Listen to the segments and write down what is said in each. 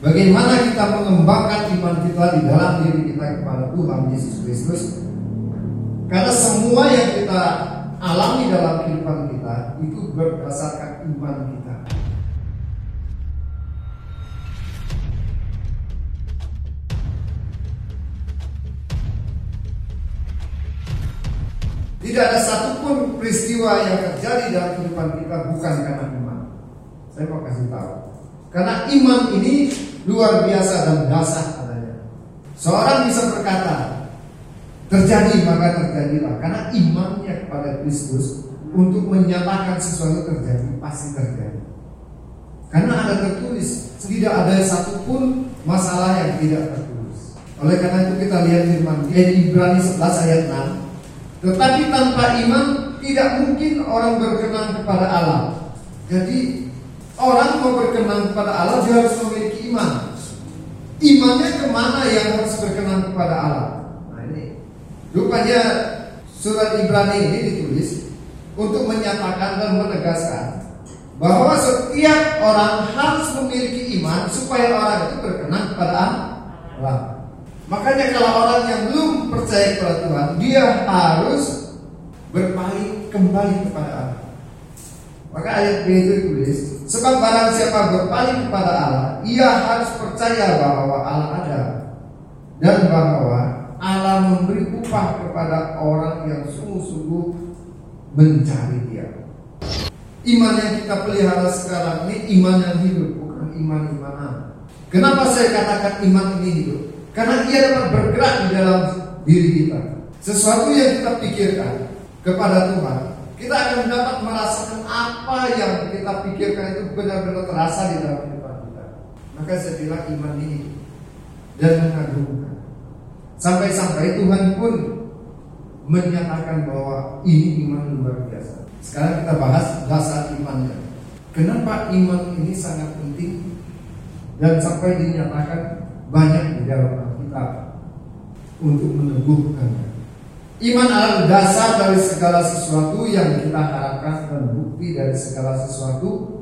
Bagaimana kita mengembangkan iman kita di dalam diri kita kepada Tuhan Yesus Kristus? Karena semua yang kita alami dalam kehidupan kita itu berdasarkan iman kita. Tidak ada satupun peristiwa yang terjadi dalam kehidupan kita bukan karena iman. Saya mau kasih tahu. Karena iman ini luar biasa dan dasar adanya. Seorang bisa berkata, terjadi maka terjadilah. Karena imannya kepada Kristus untuk menyatakan sesuatu terjadi pasti terjadi. Karena ada tertulis, tidak ada satupun masalah yang tidak tertulis. Oleh karena itu kita lihat firman di Ibrani 11 ayat 6 tetapi tanpa iman tidak mungkin orang berkenan kepada Allah. Jadi orang mau berkenan kepada Allah dia harus memiliki iman. Imannya ke mana yang harus berkenan kepada Allah? Nah ini rupanya surat Ibrani ini ditulis untuk menyatakan dan menegaskan bahwa setiap orang harus memiliki iman supaya orang itu berkenan kepada Allah. Makanya kalau orang yang belum percaya kepada Tuhan, dia harus berpaling kembali kepada Allah. Maka ayat B itu ditulis, sebab barang siapa berpaling kepada Allah, ia harus percaya bahwa Allah ada dan bahwa Allah memberi upah kepada orang yang sungguh-sungguh mencari Dia. Iman yang kita pelihara sekarang ini iman yang hidup, bukan iman imanan. Kenapa saya katakan iman ini hidup? Karena ia dapat bergerak di dalam diri kita. Sesuatu yang kita pikirkan kepada Tuhan, kita akan dapat merasakan apa yang kita pikirkan itu benar-benar terasa di dalam kehidupan kita. Maka saya bilang iman ini dan mengagumkan. Sampai-sampai Tuhan pun menyatakan bahwa ini iman luar biasa. Sekarang kita bahas dasar imannya. Kenapa iman ini sangat penting dan sampai dinyatakan banyak di dalam Alkitab untuk meneguhkannya. Iman adalah dasar dari segala sesuatu yang kita harapkan dan bukti dari segala sesuatu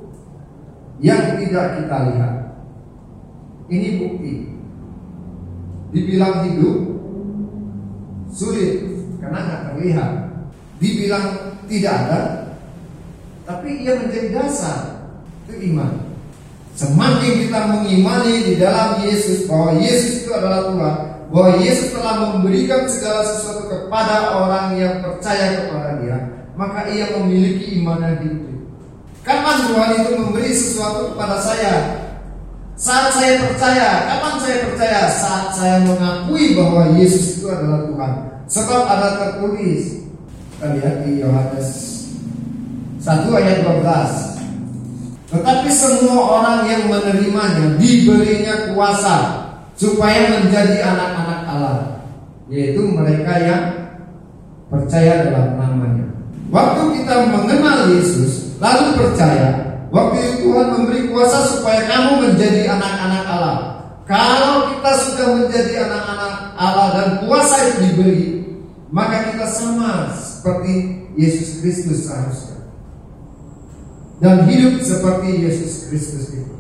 yang tidak kita lihat. Ini bukti. Dibilang hidup sulit karena nggak terlihat. Dibilang tidak ada, tapi ia menjadi dasar itu iman. Semakin kita mengimani di dalam Yesus bahwa Yesus itu adalah Tuhan, bahwa Yesus telah memberikan segala sesuatu kepada orang yang percaya kepada Dia, maka ia memiliki iman yang hidup. Kapan Tuhan itu memberi sesuatu kepada saya? Saat saya percaya, kapan saya percaya? Saat saya mengakui bahwa Yesus itu adalah Tuhan. Sebab ada tertulis, kita lihat di Yohanes 1 ayat 12. Tetapi semua orang yang menerimanya diberinya kuasa supaya menjadi anak-anak Allah, yaitu mereka yang percaya dalam namanya. Waktu kita mengenal Yesus lalu percaya, waktu itu Tuhan memberi kuasa supaya kamu menjadi anak-anak Allah. Kalau kita sudah menjadi anak-anak Allah dan kuasa itu diberi, maka kita sama seperti Yesus Kristus seharusnya dan hidup seperti Yesus Kristus itu.